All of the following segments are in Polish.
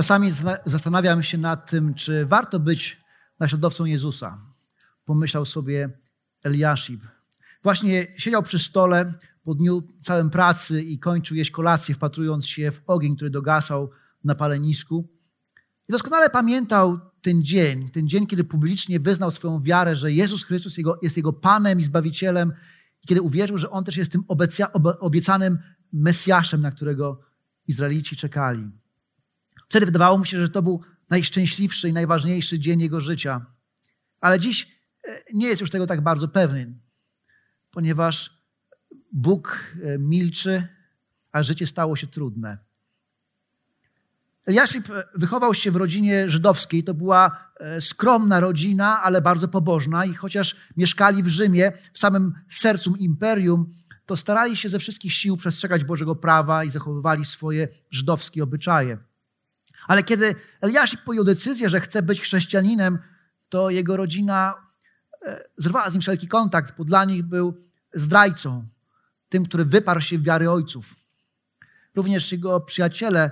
Czasami zastanawiam się nad tym, czy warto być naśladowcą Jezusa. Pomyślał sobie Eliaszib. Właśnie siedział przy stole po dniu całym pracy i kończył jeść kolację, wpatrując się w ogień, który dogasał na palenisku. I doskonale pamiętał ten dzień, ten dzień, kiedy publicznie wyznał swoją wiarę, że Jezus Chrystus jest jego Panem i Zbawicielem, i kiedy uwierzył, że On też jest tym obiecanym Mesjaszem, na którego Izraelici czekali. Wtedy wydawało mu się, że to był najszczęśliwszy i najważniejszy dzień jego życia. Ale dziś e, nie jest już tego tak bardzo pewny, ponieważ Bóg e, milczy, a życie stało się trudne. Eliaszib e, wychował się w rodzinie żydowskiej. To była skromna rodzina, ale bardzo pobożna i chociaż mieszkali w Rzymie, w samym sercu imperium, to starali się ze wszystkich sił przestrzegać Bożego prawa i zachowywali swoje żydowskie obyczaje. Ale kiedy Eliaszib podjął decyzję, że chce być chrześcijaninem, to jego rodzina e, zerwała z nim wszelki kontakt, bo dla nich był zdrajcą, tym, który wyparł się w wiary ojców. Również jego przyjaciele,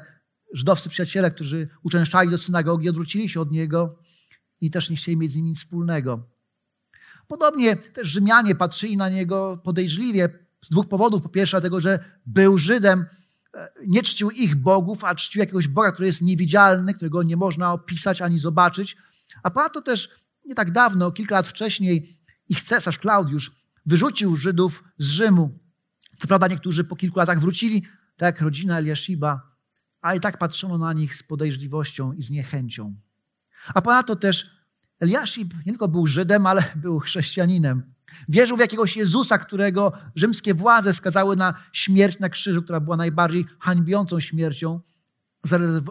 żydowscy przyjaciele, którzy uczęszczali do synagogi, odwrócili się od niego i też nie chcieli mieć z nim nic wspólnego. Podobnie też Rzymianie patrzyli na niego podejrzliwie z dwóch powodów. Po pierwsze, dlatego, że był Żydem, nie czcił ich bogów, a czcił jakiegoś Boga, który jest niewidzialny, którego nie można opisać ani zobaczyć. A ponadto też nie tak dawno, kilka lat wcześniej, ich cesarz Klaudiusz wyrzucił Żydów z Rzymu. Co prawda niektórzy po kilku latach wrócili, tak jak rodzina Eliashiba, ale i tak patrzono na nich z podejrzliwością i z niechęcią. A ponadto też Eliaszib nie tylko był Żydem, ale był chrześcijaninem. Wierzył w jakiegoś Jezusa, którego rzymskie władze skazały na śmierć na krzyżu, która była najbardziej hańbiącą śmiercią,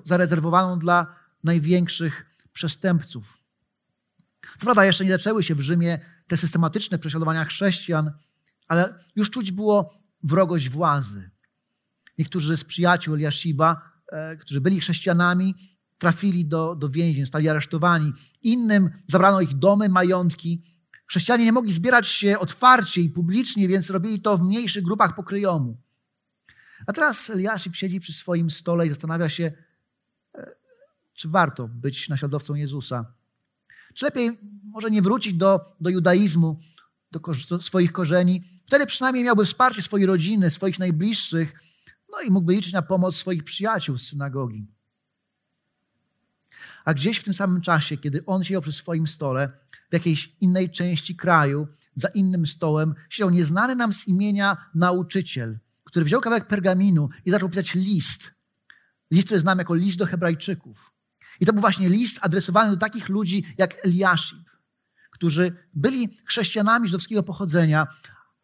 zarezerwowaną dla największych przestępców. Co prawda, jeszcze nie zaczęły się w Rzymie te systematyczne prześladowania chrześcijan, ale już czuć było wrogość władzy. Niektórzy z przyjaciół Eliashiba, e, którzy byli chrześcijanami, trafili do, do więzień, stali aresztowani. Innym zabrano ich domy, majątki, Chrześcijanie nie mogli zbierać się otwarcie i publicznie, więc robili to w mniejszych grupach pokryjomu. A teraz Eliaszib siedzi przy swoim stole i zastanawia się, e, czy warto być naśladowcą Jezusa. Czy lepiej może nie wrócić do, do judaizmu, do, do swoich korzeni. Wtedy przynajmniej miałby wsparcie swojej rodziny, swoich najbliższych, no i mógłby liczyć na pomoc swoich przyjaciół z synagogi. A gdzieś w tym samym czasie, kiedy on siedział przy swoim stole, w jakiejś innej części kraju, za innym stołem, siedział nieznany nam z imienia nauczyciel, który wziął kawałek pergaminu i zaczął pisać list. List, który znam jako list do Hebrajczyków. I to był właśnie list adresowany do takich ludzi jak Eliaszib, którzy byli chrześcijanami żydowskiego pochodzenia,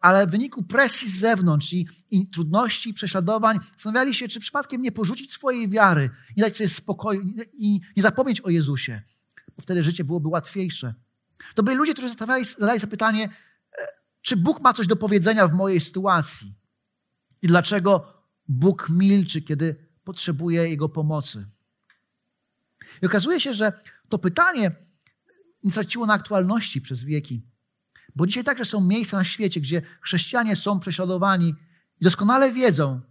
ale w wyniku presji z zewnątrz i, i trudności, prześladowań zastanawiali się, czy przypadkiem nie porzucić swojej wiary, nie dać sobie spokoju i nie zapomnieć o Jezusie, bo wtedy życie byłoby łatwiejsze. To byli ludzie, którzy zadawali, zadali sobie pytanie, e, czy Bóg ma coś do powiedzenia w mojej sytuacji? I dlaczego Bóg milczy, kiedy potrzebuje Jego pomocy? I okazuje się, że to pytanie nie straciło na aktualności przez wieki. Bo dzisiaj także są miejsca na świecie, gdzie chrześcijanie są prześladowani i doskonale wiedzą,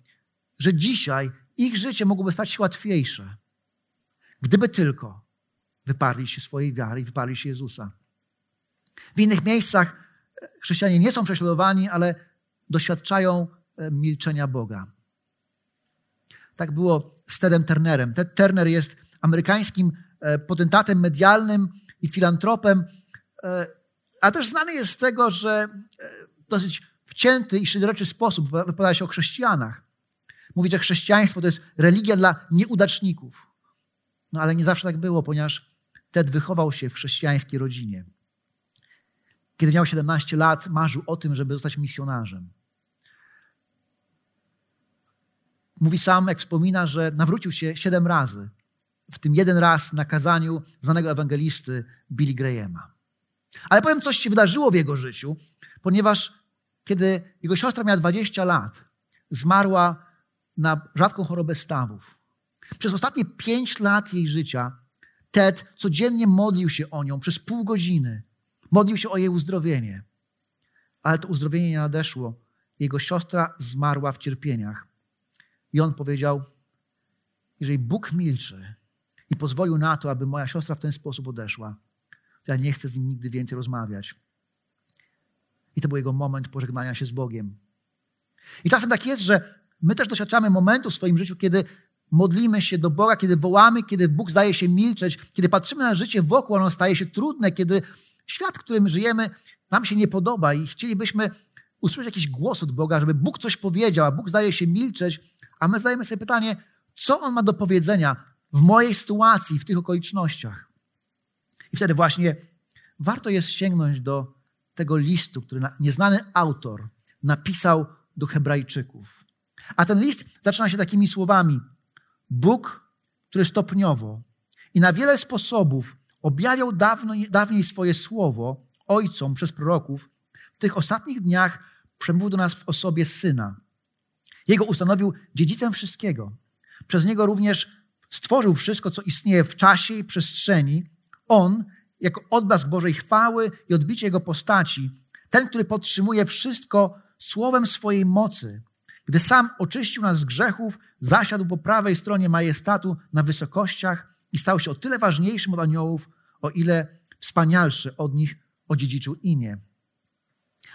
że dzisiaj ich życie mogłoby stać się łatwiejsze, gdyby tylko wyparli się swojej wiary i wyparli się Jezusa. W innych miejscach chrześcijanie nie są prześladowani, ale doświadczają e, milczenia Boga. Tak było z Tedem Turnerem. Ted Turner jest amerykańskim e, potentatem medialnym i filantropem, e, a też znany jest z tego, że w dosyć wcięty i szyderoczy sposób wypowiada się o chrześcijanach. Mówi, że chrześcijaństwo to jest religia dla nieudaczników. No ale nie zawsze tak było, ponieważ Ted wychował się w chrześcijańskiej rodzinie. Kiedy miał 17 lat, marzył o tym, żeby zostać misjonarzem. mówi sam, jak wspomina, że nawrócił się siedem razy. W tym jeden raz na kazaniu znanego ewangelisty Billy Grahama. Ale potem coś się wydarzyło w jego życiu, ponieważ kiedy jego siostra miała 20 lat, zmarła na rzadką chorobę stawów. Przez ostatnie 5 lat jej życia Ted codziennie modlił się o nią przez pół godziny. Modlił się o jej uzdrowienie. Ale to uzdrowienie nie nadeszło. Jego siostra zmarła w cierpieniach. I on powiedział: Jeżeli Bóg milczy i pozwolił na to, aby moja siostra w ten sposób odeszła, ja nie chcę z nim nigdy więcej rozmawiać. I to był jego moment pożegnania się z Bogiem. I czasem tak jest, że my też doświadczamy momentu w swoim życiu, kiedy modlimy się do Boga, kiedy wołamy, kiedy Bóg zdaje się milczeć, kiedy patrzymy na życie wokół, ono staje się trudne, kiedy świat, w którym żyjemy, nam się nie podoba i chcielibyśmy usłyszeć jakiś głos od Boga, żeby Bóg coś powiedział, a Bóg zdaje się milczeć, a my zadajemy sobie pytanie, co On ma do powiedzenia w mojej sytuacji, w tych okolicznościach. I wtedy właśnie warto jest sięgnąć do tego listu, który nieznany autor napisał do Hebrajczyków. A ten list zaczyna się takimi słowami: Bóg, który stopniowo i na wiele sposobów objawiał dawno, dawniej swoje słowo ojcom przez proroków, w tych ostatnich dniach przemówił do nas w osobie syna. Jego ustanowił dziedzicem wszystkiego. Przez niego również stworzył wszystko, co istnieje w czasie i przestrzeni. On, jako odblask Bożej chwały i odbicie Jego postaci, ten, który podtrzymuje wszystko słowem swojej mocy, gdy sam oczyścił nas z grzechów, zasiadł po prawej stronie majestatu na wysokościach i stał się o tyle ważniejszym od aniołów, o ile wspanialszy od nich odziedziczył imię.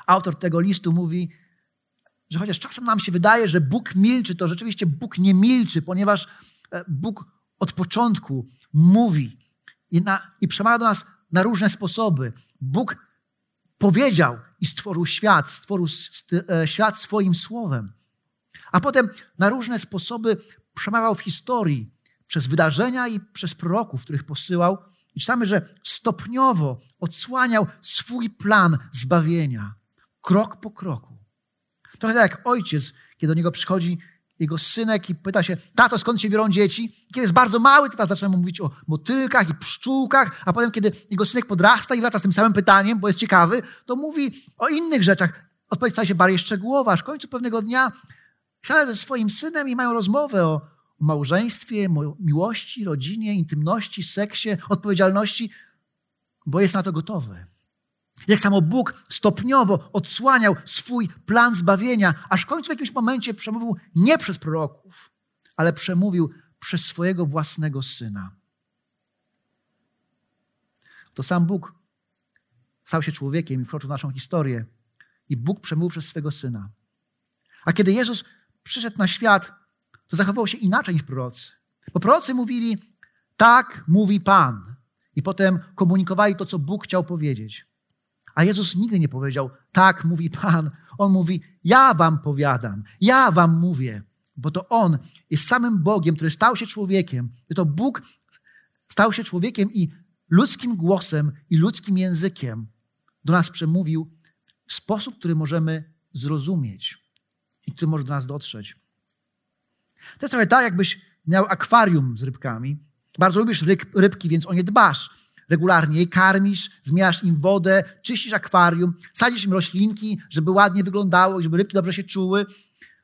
Autor tego listu mówi, że chociaż czasem nam się wydaje, że Bóg milczy, to rzeczywiście Bóg nie milczy, ponieważ e, Bóg od początku mówi i, na, i przemawia do nas na różne sposoby. Bóg powiedział i stworzył świat, stworzył e, świat swoim słowem. A potem na różne sposoby przemawiał w historii przez wydarzenia i przez proroków, których posyłał. I czytamy, że stopniowo odsłaniał swój plan zbawienia, krok po kroku. Trochę tak jak ojciec, kiedy do niego przychodzi jego synek i pyta się, tato, skąd się biorą dzieci? Kiedy jest bardzo mały, tata zaczyna mu mówić o motylkach i pszczółkach, a potem, kiedy jego synek podrasta i wraca z tym samym pytaniem, bo jest ciekawy, to mówi o innych rzeczach. Odpowiedź staje się bardziej szczegółowa, aż w końcu pewnego dnia siada ze swoim synem i mają rozmowę o małżeństwie, miłości, rodzinie, intymności, seksie, odpowiedzialności, bo jest na to gotowy. Jak samo Bóg stopniowo odsłaniał swój plan zbawienia, aż w końcu w jakimś momencie przemówił nie przez proroków, ale przemówił przez swojego własnego syna. To sam Bóg stał się człowiekiem i wkroczył w naszą historię. I Bóg przemówił przez swego syna. A kiedy Jezus przyszedł na świat, to zachował się inaczej niż prorocy. Bo prorocy mówili, tak mówi Pan. I potem komunikowali to, co Bóg chciał powiedzieć. A Jezus nigdy nie powiedział, tak mówi Pan. On mówi, ja wam powiadam, ja wam mówię, bo to On jest samym Bogiem, który stał się człowiekiem. I to Bóg stał się człowiekiem i ludzkim głosem i ludzkim językiem do nas przemówił w sposób, który możemy zrozumieć i który może do nas dotrzeć. To jest trochę tak, jakbyś miał akwarium z rybkami. Bardzo lubisz ryb, rybki, więc o nie dbasz. Regularnie je karmisz, zmieniasz im wodę, czyścisz akwarium, sadzisz im roślinki, żeby ładnie wyglądało, żeby rybki dobrze się czuły.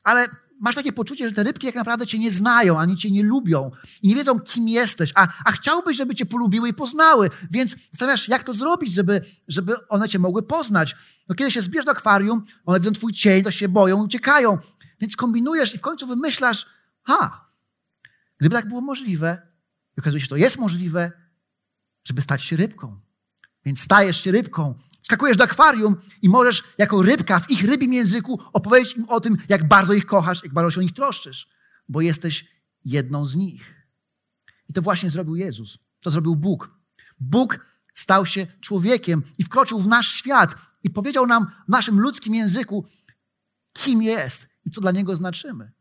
Ale masz takie poczucie, że te rybki jak naprawdę cię nie znają, ani cię nie lubią i nie wiedzą, kim jesteś, a, a chciałbyś, żeby cię polubiły i poznały, więc zastanawiasz, jak to zrobić, żeby, żeby one cię mogły poznać. No kiedy się zbierz do akwarium, one widzą twój cień, to się boją, uciekają, więc kombinujesz i w końcu wymyślasz, ha, gdyby tak było możliwe, i okazuje się, że to jest możliwe, żeby stać się rybką. Więc stajesz się rybką, skakujesz do akwarium i możesz jako rybka w ich rybim języku opowiedzieć im o tym, jak bardzo ich kochasz, jak bardzo się o nich troszczysz, bo jesteś jedną z nich. I to właśnie zrobił Jezus. To zrobił Bóg. Bóg stał się człowiekiem i wkroczył w nasz świat i powiedział nam w naszym ludzkim języku, kim jest i co dla niego znaczymy.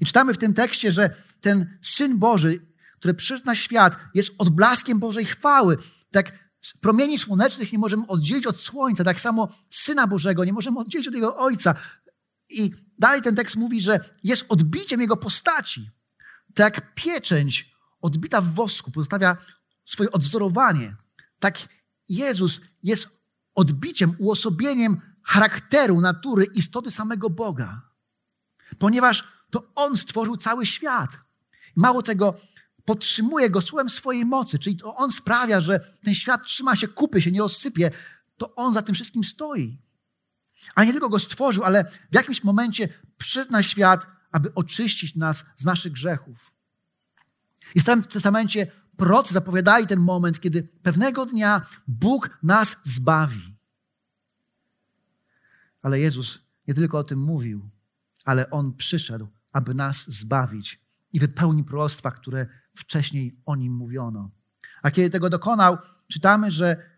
I czytamy w tym tekście, że ten Syn Boży, który przyszedł na świat, jest odblaskiem Bożej chwały. Tak promieni słonecznych nie możemy oddzielić od słońca, tak samo Syna Bożego nie możemy oddzielić od Jego Ojca. I dalej ten tekst mówi, że jest odbiciem jego postaci. Tak pieczęć odbita w wosku pozostawia swoje odzorowanie, tak Jezus jest odbiciem, uosobieniem charakteru, natury, istoty samego Boga. Ponieważ to On stworzył cały świat. Mało tego, podtrzymuje go słowem swojej mocy, czyli to On sprawia, że ten świat trzyma się kupy, się nie rozsypie, to On za tym wszystkim stoi. A nie tylko go stworzył, ale w jakimś momencie przyszedł na świat, aby oczyścić nas z naszych grzechów. I w Starym Testamencie prorocy zapowiadali ten moment, kiedy pewnego dnia Bóg nas zbawi. Ale Jezus nie tylko o tym mówił, ale On przyszedł, aby nas zbawić i wypełnił proroctwa, które wcześniej o Nim mówiono. A kiedy tego dokonał, czytamy, że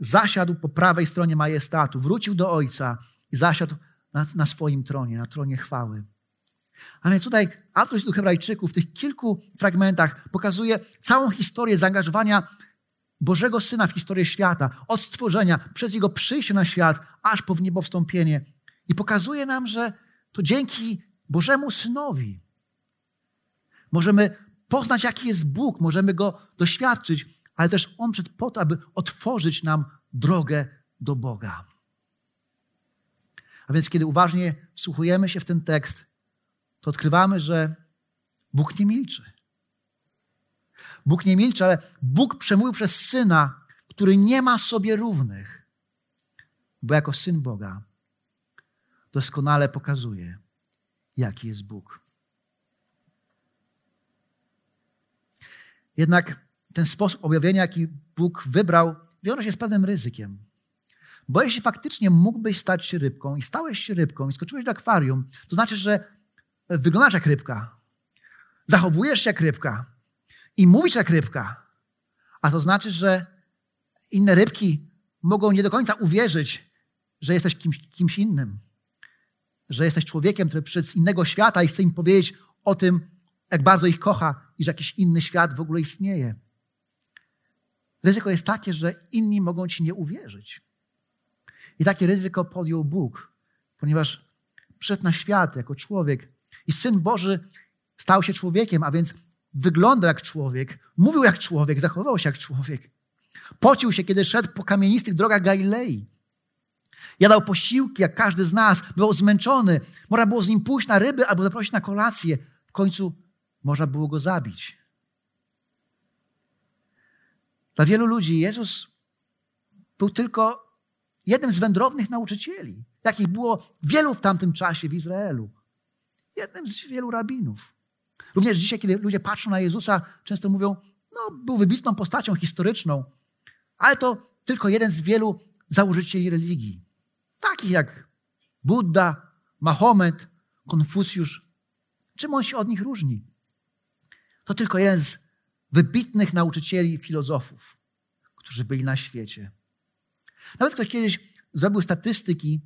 zasiadł po prawej stronie majestatu, wrócił do Ojca i zasiadł na, na swoim tronie, na tronie chwały. A więc tutaj autor do Hebrajczyków w tych kilku fragmentach pokazuje całą historię zaangażowania Bożego Syna w historię świata, od stworzenia, przez Jego przyjście na świat, aż po niebo wstąpienie. I pokazuje nam, że to dzięki Bożemu Synowi możemy poznać, jaki jest Bóg, możemy Go doświadczyć, ale też On przed po to, aby otworzyć nam drogę do Boga. A więc kiedy uważnie wsłuchujemy się w ten tekst, to odkrywamy, że Bóg nie milczy. Bóg nie milczy, ale Bóg przemówił przez Syna, który nie ma sobie równych, bo jako Syn Boga doskonale pokazuje, jaki jest Bóg. Jednak ten sposób objawienia, jaki Bóg wybrał, wiąże się z pewnym ryzykiem. Bo jeśli faktycznie mógłbyś stać się rybką i stałeś się rybką i skoczyłeś do akwarium, to znaczy, że wyglądasz jak rybka, zachowujesz się jak rybka i mówisz jak rybka. A to znaczy, że inne rybki mogą nie do końca uwierzyć, że jesteś kimś, kimś innym, że jesteś człowiekiem, który przyszedł z innego świata i chce im powiedzieć o tym, jak bardzo ich kocha i że jakiś inny świat w ogóle istnieje. Ryzyko jest takie, że inni mogą ci nie uwierzyć. I takie ryzyko podjął Bóg, ponieważ przyszedł na świat jako człowiek i Syn Boży stał się człowiekiem, a więc wyglądał jak człowiek, mówił jak człowiek, zachowywał się jak człowiek. Pocił się, kiedy szedł po kamienistych drogach Galilei. Jadał posiłki, jak każdy z nas, był zmęczony. Można było z nim pójść na ryby albo zaprosić na kolację. W końcu można było go zabić. Dla wielu ludzi Jezus był tylko jednym z wędrownych nauczycieli, jakich było wielu w tamtym czasie w Izraelu. Jednym z wielu rabinów. Również dzisiaj, kiedy ludzie patrzą na Jezusa, często mówią, no, był wybitną postacią historyczną, ale to tylko jeden z wielu założycieli religii. Takich jak Buddha, Mahomet, Konfucjusz. Czym on się od nich różni? To tylko jeden z wybitnych nauczycieli filozofów, którzy byli na świecie. Nawet ktoś kiedyś zrobił statystyki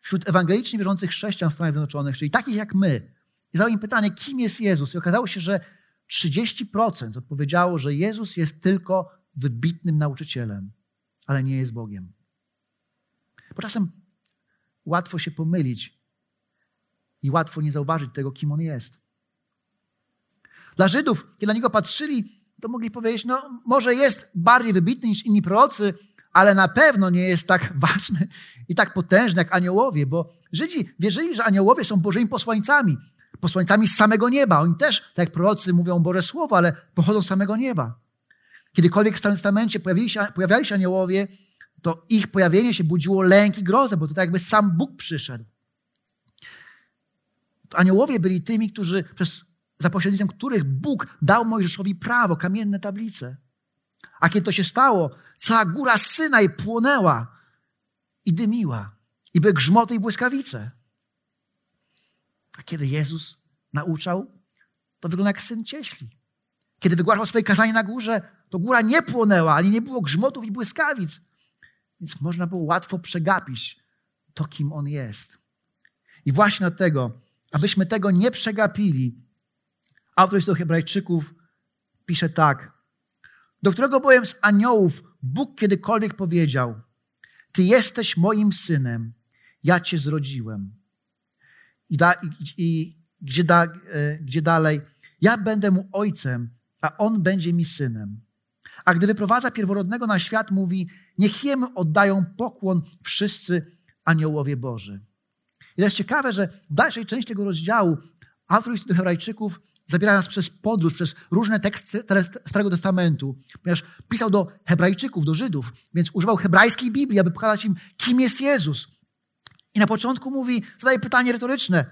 wśród ewangelicznie wierzących chrześcijan w Stanach Zjednoczonych, czyli takich jak my. I zadał im pytanie, kim jest Jezus? I okazało się, że 30% odpowiedziało, że Jezus jest tylko wybitnym nauczycielem, ale nie jest Bogiem. Bo czasem łatwo się pomylić i łatwo nie zauważyć tego, kim On jest. Dla Żydów, kiedy na Niego patrzyli, to mogli powiedzieć, no może jest bardziej wybitny niż inni prorocy, ale na pewno nie jest tak ważny i tak potężny jak aniołowie, bo Żydzi wierzyli, że aniołowie są Bożymi posłańcami, posłańcami z samego nieba. Oni też, tak jak prorocy, mówią Boże Słowo, ale pochodzą z samego nieba. Kiedykolwiek w Starym Testamencie pojawiali się, pojawiali się aniołowie, to ich pojawienie się budziło lęk i grozę, bo to tak jakby sam Bóg przyszedł. To aniołowie byli tymi, którzy przez, za pośrednictwem których Bóg dał Mojżeszowi prawo, kamienne tablice. A kiedy to się stało, cała góra Synaj płonęła i dymiła. I były grzmoty i błyskawice. A kiedy Jezus nauczał, to wygląda jak syn cieśli. Kiedy wygłaszał swoje kazanie na górze, to góra nie płonęła, ani nie było grzmotów i błyskawic. Więc można było łatwo przegapić to, kim on jest. I właśnie dlatego, abyśmy tego nie przegapili, autor do Hebrajczyków pisze tak. Do którego bowiem z aniołów Bóg kiedykolwiek powiedział: Ty jesteś moim synem, ja cię zrodziłem. I, da, i, i gdzie, da, e, gdzie dalej? Ja będę mu ojcem, a on będzie mi synem. A gdy wyprowadza pierworodnego na świat, mówi: Niech jemu oddają pokłon wszyscy aniołowie Boży. I to jest ciekawe, że w dalszej części tego rozdziału autor do Hebrajczyków zabiera nas przez podróż, przez różne teksty Starego Testamentu, ponieważ pisał do Hebrajczyków, do Żydów, więc używał hebrajskiej Biblii, aby pokazać im, kim jest Jezus. I na początku mówi, zadaje pytanie retoryczne,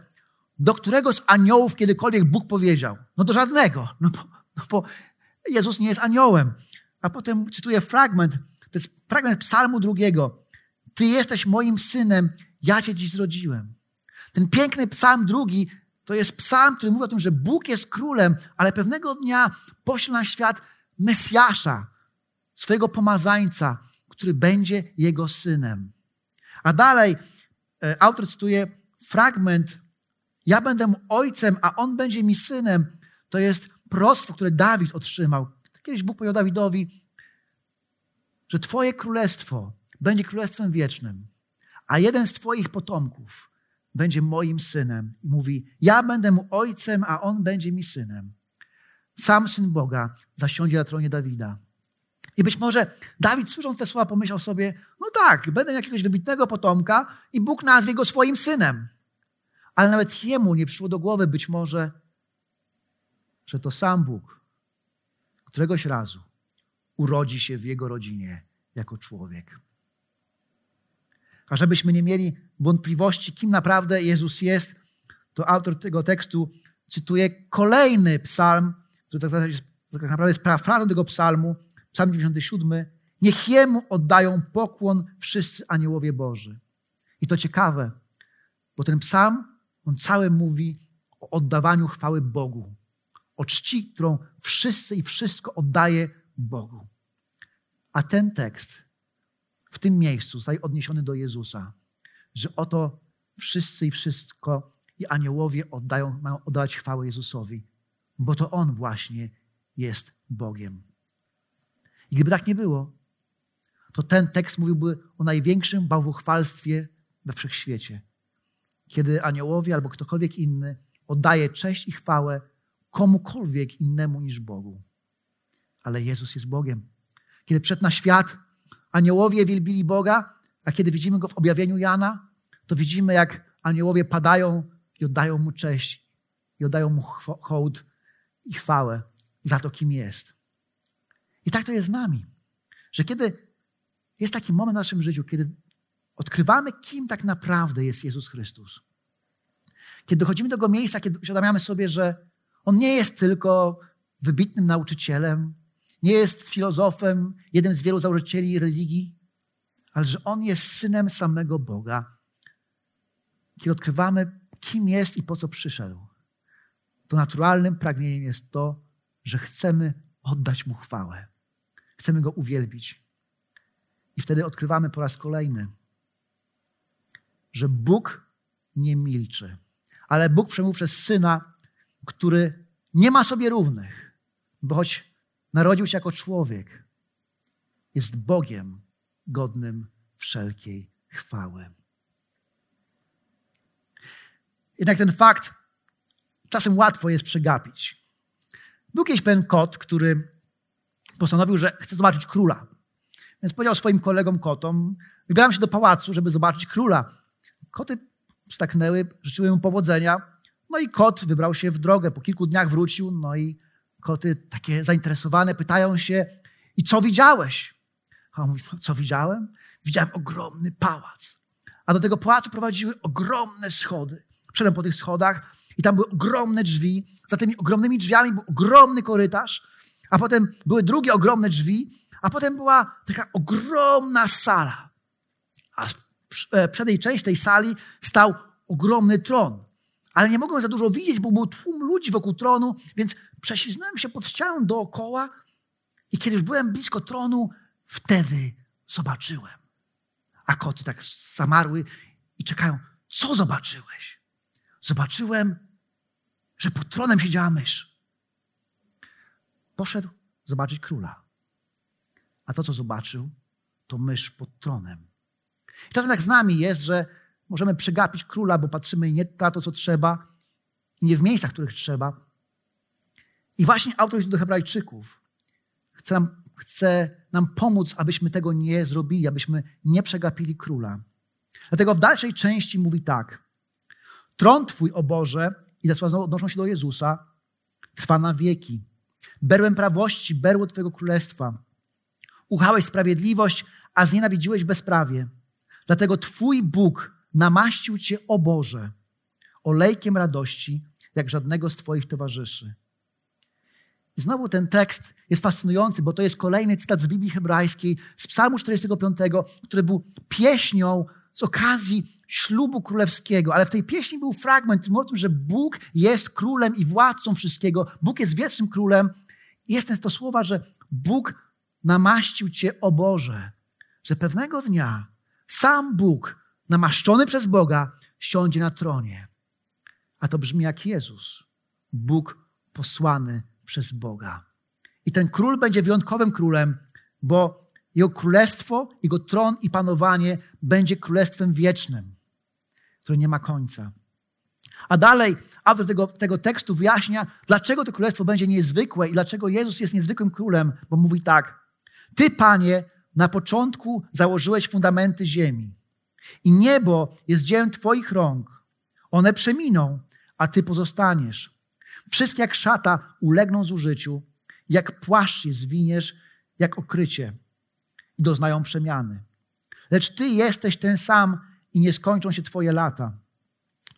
do którego z aniołów kiedykolwiek Bóg powiedział? No do żadnego, no bo, no bo Jezus nie jest aniołem. A potem cytuję fragment, to jest fragment psalmu drugiego. Ty jesteś moim synem, ja cię dziś zrodziłem. Ten piękny psalm drugi to jest psalm, który mówi o tym, że Bóg jest królem, ale pewnego dnia pośle na świat Mesjasza, swojego pomazańca, który będzie jego synem. A dalej e, autor cytuje fragment ja będę mu ojcem, a on będzie mi synem. To jest prostwo, które Dawid otrzymał. Kiedyś Bóg powiedział Dawidowi, że Twoje królestwo będzie królestwem wiecznym, a jeden z Twoich potomków będzie moim synem. I mówi: Ja będę mu ojcem, a on będzie mi synem. Sam syn Boga zasiądzie na tronie Dawida. I być może Dawid, słysząc te słowa, pomyślał sobie: No tak, będę jakiegoś wybitnego potomka i Bóg nazwie go swoim synem. Ale nawet jemu nie przyszło do głowy być może, że to sam Bóg któregoś razu urodzi się w jego rodzinie jako człowiek. A żebyśmy nie mieli wątpliwości, kim naprawdę Jezus jest, to autor tego tekstu cytuje kolejny psalm, który tak, tak naprawdę jest parafrazą tego psalmu, psalm 97. Niech Jemu oddają pokłon wszyscy aniołowie Boży. I to ciekawe, bo ten psalm, on cały mówi o oddawaniu chwały Bogu, o czci, którą wszyscy i wszystko oddaje Bogu. A ten tekst w tym miejscu zostaje odniesiony do Jezusa, że oto wszyscy i wszystko i aniołowie oddają, mają oddawać chwałę Jezusowi, bo to On właśnie jest Bogiem. I gdyby tak nie było, to ten tekst mówiłby o największym bałwochwalstwie we wszechświecie. Kiedy aniołowie albo ktokolwiek inny oddaje cześć i chwałę komukolwiek innemu niż Bogu. Ale Jezus jest Bogiem. Kiedy przed na świat aniołowie wielbili Boga, a kiedy widzimy Go w objawieniu Jana, to widzimy, jak aniołowie padają i oddają Mu cześć i oddają Mu hołd i chwałę za to, kim jest. I tak to jest z nami, że kiedy jest taki moment w naszym życiu, kiedy odkrywamy, kim tak naprawdę jest Jezus Chrystus, kiedy dochodzimy do tego miejsca, kiedy uświadamiamy sobie, że On nie jest tylko wybitnym nauczycielem, nie jest filozofem, jednym z wielu założycieli religii, ale że On jest synem samego Boga. Kiedy odkrywamy, kim jest i po co przyszedł, to naturalnym pragnieniem jest to, że chcemy oddać Mu chwałę. Chcemy Go uwielbić. I wtedy odkrywamy po raz kolejny, że Bóg nie milczy, ale Bóg przemówił przez Syna, który nie ma sobie równych, bo choć narodził się jako człowiek, jest Bogiem godnym wszelkiej chwały. Jednak ten fakt czasem łatwo jest przegapić. Był kiedyś pewien kot, który postanowił, że chce zobaczyć króla. Więc powiedział swoim kolegom kotom, wybieram się do pałacu, żeby zobaczyć króla. Koty staknęły, życzyły mu powodzenia. No i kot wybrał się w drogę. Po kilku dniach wrócił, no i koty takie zainteresowane pytają się, i co widziałeś? A on mówi, co widziałem? Widziałem ogromny pałac. A do tego pałacu prowadziły ogromne schody. Wszedłem po tych schodach i tam były ogromne drzwi. Za tymi ogromnymi drzwiami był ogromny korytarz, a potem były drugie ogromne drzwi, a potem była taka ogromna sala. A e, przed tej części tej sali stał ogromny tron. Ale nie mogłem za dużo widzieć, bo był tłum ludzi wokół tronu, więc prześliznąłem się pod ścianą dookoła i kiedy już byłem blisko tronu, wtedy zobaczyłem. A koty tak zamarły i czekają. Co zobaczyłeś? Zobaczyłem, że pod tronem siedziała mysz. Poszedł zobaczyć króla. A to, co zobaczył, to mysz pod tronem. I czasem tak z nami jest, że możemy przegapić króla, bo patrzymy nie na to, co trzeba, i nie w miejscach, których trzeba. I właśnie autor do Hebrajczyków chce nam, chce nam pomóc, abyśmy tego nie zrobili, abyśmy nie przegapili króla. Dlatego w dalszej części mówi tak. Tron Twój, o Boże, i te słowa odnoszą się do Jezusa, trwa na wieki. Berłem prawości, berło Twojego królestwa. Uchałeś sprawiedliwość, a znienawidziłeś bezprawie. Dlatego Twój Bóg namaścił Cię, o Boże, olejkiem radości, jak żadnego z Twoich towarzyszy. I znowu ten tekst jest fascynujący, bo to jest kolejny cytat z Biblii hebrajskiej, z Psalmu 45, który był pieśnią z okazji ślubu królewskiego. Ale w tej pieśni był fragment o tym, że Bóg jest królem i władcą wszystkiego. Bóg jest wiecznym królem. Jest to słowa, że Bóg namaścił Cię, o Boże, że pewnego dnia sam Bóg, namaszczony przez Boga, siądzie na tronie. A to brzmi jak Jezus, Bóg posłany przez Boga. I ten król będzie wyjątkowym królem, bo jego królestwo, jego tron i panowanie będzie królestwem wiecznym, które nie ma końca. A dalej autor tego, tego tekstu wyjaśnia, dlaczego to królestwo będzie niezwykłe i dlaczego Jezus jest niezwykłym królem, bo mówi tak: Ty, panie, na początku założyłeś fundamenty ziemi, i niebo jest dziełem Twoich rąk. One przeminą, a Ty pozostaniesz. Wszystkie jak szata ulegną zużyciu, jak płaszcz je zwiniesz, jak okrycie i doznają przemiany. Lecz Ty jesteś ten sam i nie skończą się Twoje lata.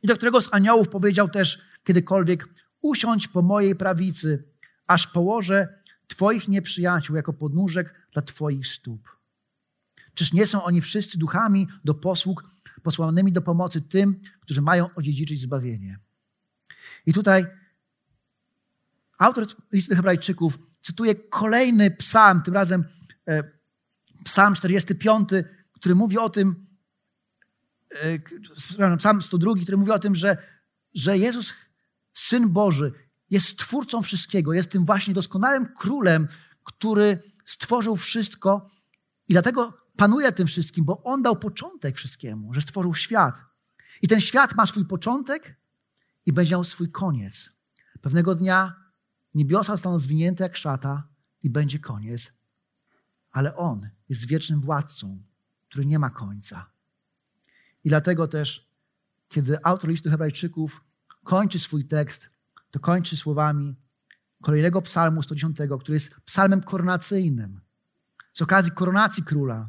I do którego z aniołów powiedział też kiedykolwiek, usiądź po mojej prawicy, aż położę Twoich nieprzyjaciół jako podnóżek dla Twoich stóp. Czyż nie są oni wszyscy duchami do posług, posłanymi do pomocy tym, którzy mają odziedziczyć zbawienie? I tutaj autor listu Hebrajczyków cytuje kolejny psalm, tym razem e, psalm 45, który mówi o tym, e, psalm 102, który mówi o tym, że, że Jezus, Syn Boży, jest stwórcą wszystkiego, jest tym właśnie doskonałym królem, który stworzył wszystko i dlatego panuje tym wszystkim, bo On dał początek wszystkiemu, że stworzył świat. I ten świat ma swój początek i będzie miał swój koniec. Pewnego dnia niebiosa staną zwinięte jak szata i będzie koniec. Ale On jest wiecznym władcą, który nie ma końca. I dlatego też, kiedy autor listu Hebrajczyków kończy swój tekst, to kończy słowami kolejnego psalmu 110, który jest psalmem koronacyjnym. Z okazji koronacji króla.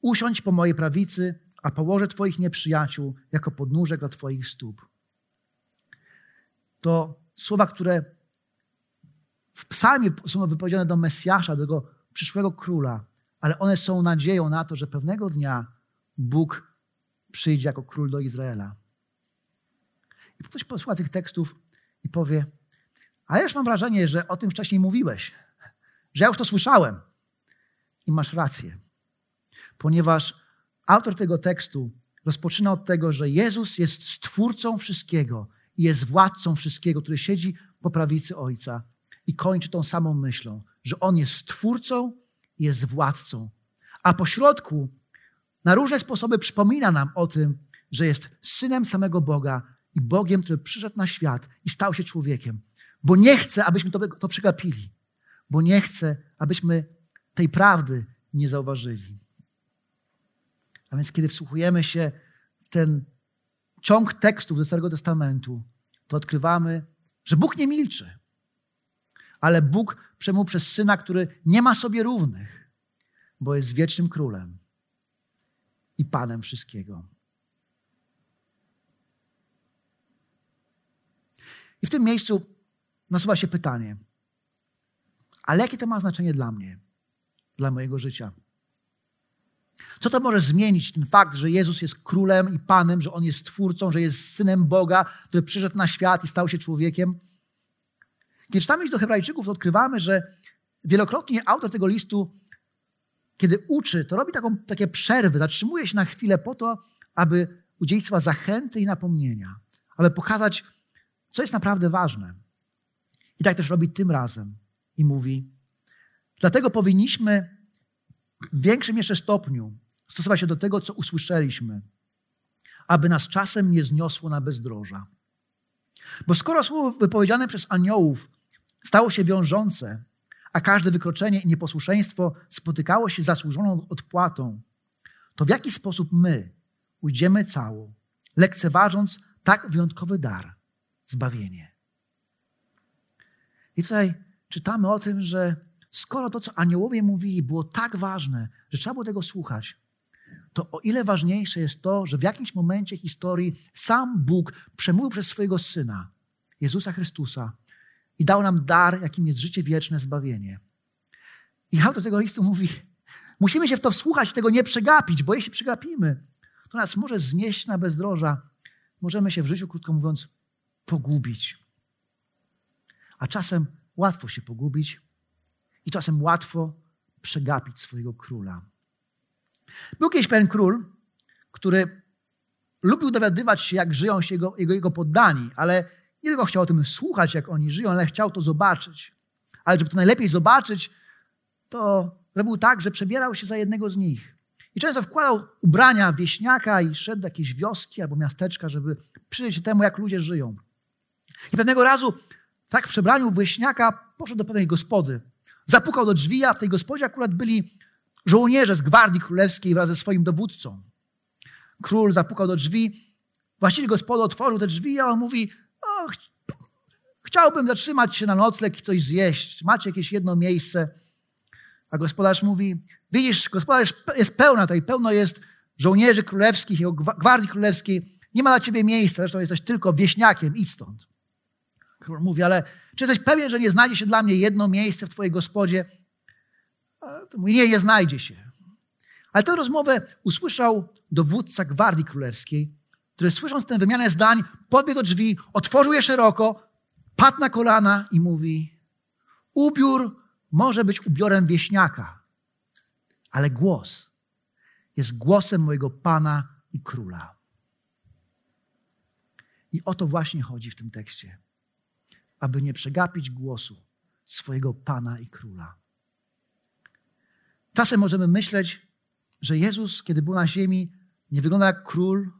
Usiądź po mojej prawicy, a położę Twoich nieprzyjaciół jako podnóżek dla Twoich stóp. To słowa, które w psalmie są wypowiedziane do Mesjasza, do tego przyszłego króla, ale one są nadzieją na to, że pewnego dnia Bóg przyjdzie jako król do Izraela. I ktoś posłucha tych tekstów i powie, a ja już mam wrażenie, że o tym wcześniej mówiłeś, że ja już to słyszałem. I masz rację ponieważ autor tego tekstu rozpoczyna od tego, że Jezus jest stwórcą wszystkiego i jest władcą wszystkiego, który siedzi po prawicy Ojca i kończy tą samą myślą, że On jest stwórcą i jest władcą. A po środku na różne sposoby przypomina nam o tym, że jest synem samego Boga i Bogiem, który przyszedł na świat i stał się człowiekiem. Bo nie chce, abyśmy to, to przegapili. Bo nie chce, abyśmy tej prawdy nie zauważyli. A więc kiedy wsłuchujemy się w ten ciąg tekstów ze Starego Testamentu, to odkrywamy, że Bóg nie milczy, ale Bóg przemówił przez Syna, który nie ma sobie równych, bo jest wiecznym królem i Panem wszystkiego. I w tym miejscu nasuwa się pytanie, ale jakie to ma znaczenie dla mnie, dla mojego życia? Co to może zmienić ten fakt, że Jezus jest królem i panem, że on jest twórcą, że jest synem Boga, który przyszedł na świat i stał się człowiekiem? Kiedy czytamy do Hebrajczyków, to odkrywamy, że wielokrotnie autor tego listu, kiedy uczy, to robi taką, takie przerwy, zatrzymuje się na chwilę po to, aby udzielić słowa zachęty i napomnienia, aby pokazać, co jest naprawdę ważne. I tak też robi tym razem i mówi: Dlatego powinniśmy w większym jeszcze stopniu stosować się do tego, co usłyszeliśmy. aby nas czasem nie zniosło na bezdroża. Bo skoro słowo wypowiedziane przez aniołów stało się wiążące, a każde wykroczenie i nieposłuszeństwo spotykało się zasłużoną odpłatą, to w jaki sposób my ujdziemy cało, lekceważąc tak wyjątkowy dar zbawienie? I tutaj czytamy o tym, że skoro to, co aniołowie mówili, było tak ważne, że trzeba było tego słuchać, to o ile ważniejsze jest to, że w jakimś momencie historii sam Bóg przemówił przez swojego Syna, Jezusa Chrystusa, i dał nam dar, jakim jest życie wieczne, zbawienie. I autor tego listu mówi, musimy się w to wsłuchać, tego nie przegapić, bo jeśli przegapimy, to nas może znieść na bezdroża. Możemy się w życiu, krótko mówiąc, pogubić. A czasem łatwo się pogubić i czasem łatwo przegapić swojego króla. Był kiedyś pewien król, który lubił dowiadywać się, jak żyją się jego, jego, jego poddani, ale nie tylko chciał o tym słuchać, jak oni żyją, ale chciał to zobaczyć. Ale żeby to najlepiej zobaczyć, to robił tak, że przebierał się za jednego z nich. I często wkładał ubrania wieśniaka i szedł do jakiejś wioski albo miasteczka, żeby przyjrzeć się temu, jak ludzie żyją. I pewnego razu, tak w przebraniu wieśniaka, poszedł do pewnej gospody. Zapukał do drzwi, a w tej gospodzie akurat byli żołnierze z Gwardii Królewskiej wraz ze swoim dowódcą. Król zapukał do drzwi, właściciel gospody otworzył te drzwi, a on mówi, o, ch chciałbym zatrzymać się na nocleg i coś zjeść. Macie jakieś jedno miejsce? A gospodarz mówi, widzisz, gospodarz jest pełna tutaj, pełno jest żołnierzy królewskich, jego gwardii królewskiej. Nie ma dla ciebie miejsca, zresztą jesteś tylko wieśniakiem, idź stąd. Król mówi, ale czy jesteś pewien, że nie znajdzie się dla mnie jedno miejsce w twojej gospodzie? To mówi, nie, nie znajdzie się. Ale tę rozmowę usłyszał dowódca gwardii królewskiej, który słysząc tę wymianę zdań, podbiegł do drzwi, otworzył je szeroko, padł na kolana i mówi: Ubiór może być ubiorem wieśniaka, ale głos jest głosem mojego Pana i Króla. I o to właśnie chodzi w tym tekście, aby nie przegapić głosu swojego Pana i Króla. Czasem możemy myśleć, że Jezus, kiedy był na ziemi, nie wygląda jak król,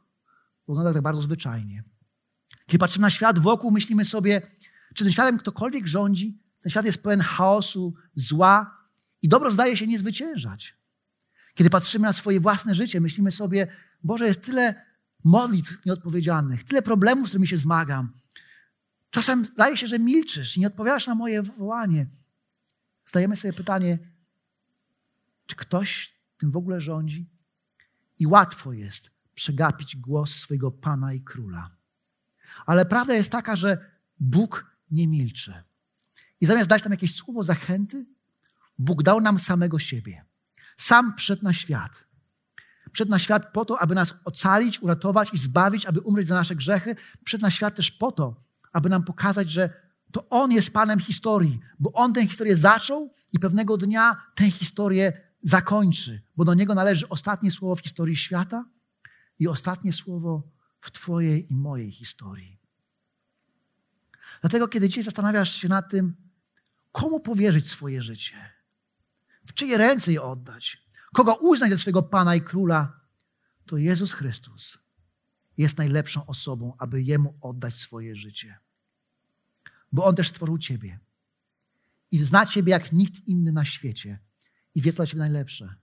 wygląda tak bardzo zwyczajnie. Kiedy patrzymy na świat wokół, myślimy sobie, czy tym światem ktokolwiek rządzi? Ten świat jest pełen chaosu, zła i dobro zdaje się nie zwyciężać. Kiedy patrzymy na swoje własne życie, myślimy sobie, Boże, jest tyle modlitw nieodpowiedzialnych, tyle problemów, z którymi się zmagam. Czasem zdaje się, że milczysz i nie odpowiadasz na moje wołanie. Zdajemy sobie pytanie, czy ktoś tym w ogóle rządzi? I łatwo jest przegapić głos swojego Pana i Króla. Ale prawda jest taka, że Bóg nie milczy. I zamiast dać nam jakieś słowo zachęty, Bóg dał nam samego siebie. Sam przed na świat. Przed na świat po to, aby nas ocalić, uratować i zbawić, aby umrzeć za nasze grzechy. Przed na świat też po to, aby nam pokazać, że to On jest Panem historii, bo On tę historię zaczął i pewnego dnia tę historię zakończy, bo do Niego należy ostatnie słowo w historii świata i ostatnie słowo w Twojej i mojej historii. Dlatego, kiedy dzisiaj zastanawiasz się nad tym, komu powierzyć swoje życie, w czyje ręce je oddać, kogo uznać za swojego Pana i Króla, to Jezus Chrystus jest najlepszą osobą, aby Jemu oddać swoje życie. Bo On też stworzył Ciebie i zna Ciebie jak nikt inny na świecie i wie, co dla Ciebie najlepsze.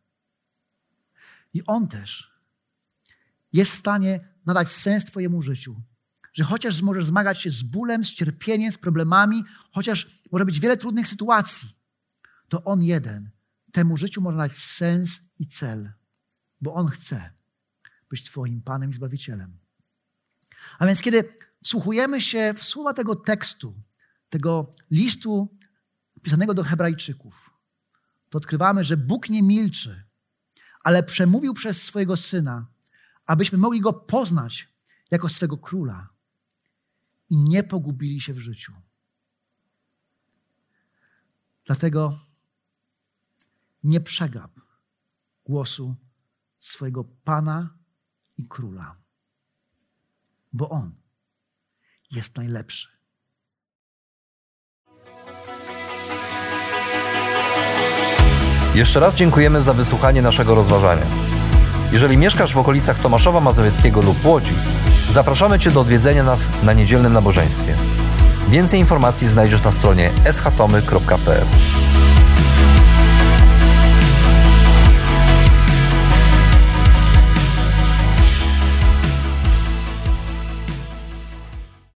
I On też jest w stanie nadać sens Twojemu życiu. Że chociaż możesz zmagać się z bólem, z cierpieniem, z problemami, chociaż może być wiele trudnych sytuacji, to On jeden temu życiu może dać sens i cel, bo On chce być Twoim Panem i Zbawicielem. A więc kiedy wsłuchujemy się w słowa tego tekstu, tego listu pisanego do Hebrajczyków, to odkrywamy, że Bóg nie milczy, ale przemówił przez swojego Syna, abyśmy mogli Go poznać jako swego Króla i nie pogubili się w życiu. Dlatego nie przegap głosu swojego Pana i Króla, bo On jest najlepszy. Jeszcze raz dziękujemy za wysłuchanie naszego rozważania. Jeżeli mieszkasz w okolicach Tomaszowa Mazowieckiego lub Łodzi, zapraszamy Cię do odwiedzenia nas na niedzielnym nabożeństwie. Więcej informacji znajdziesz na stronie schatomy.pl.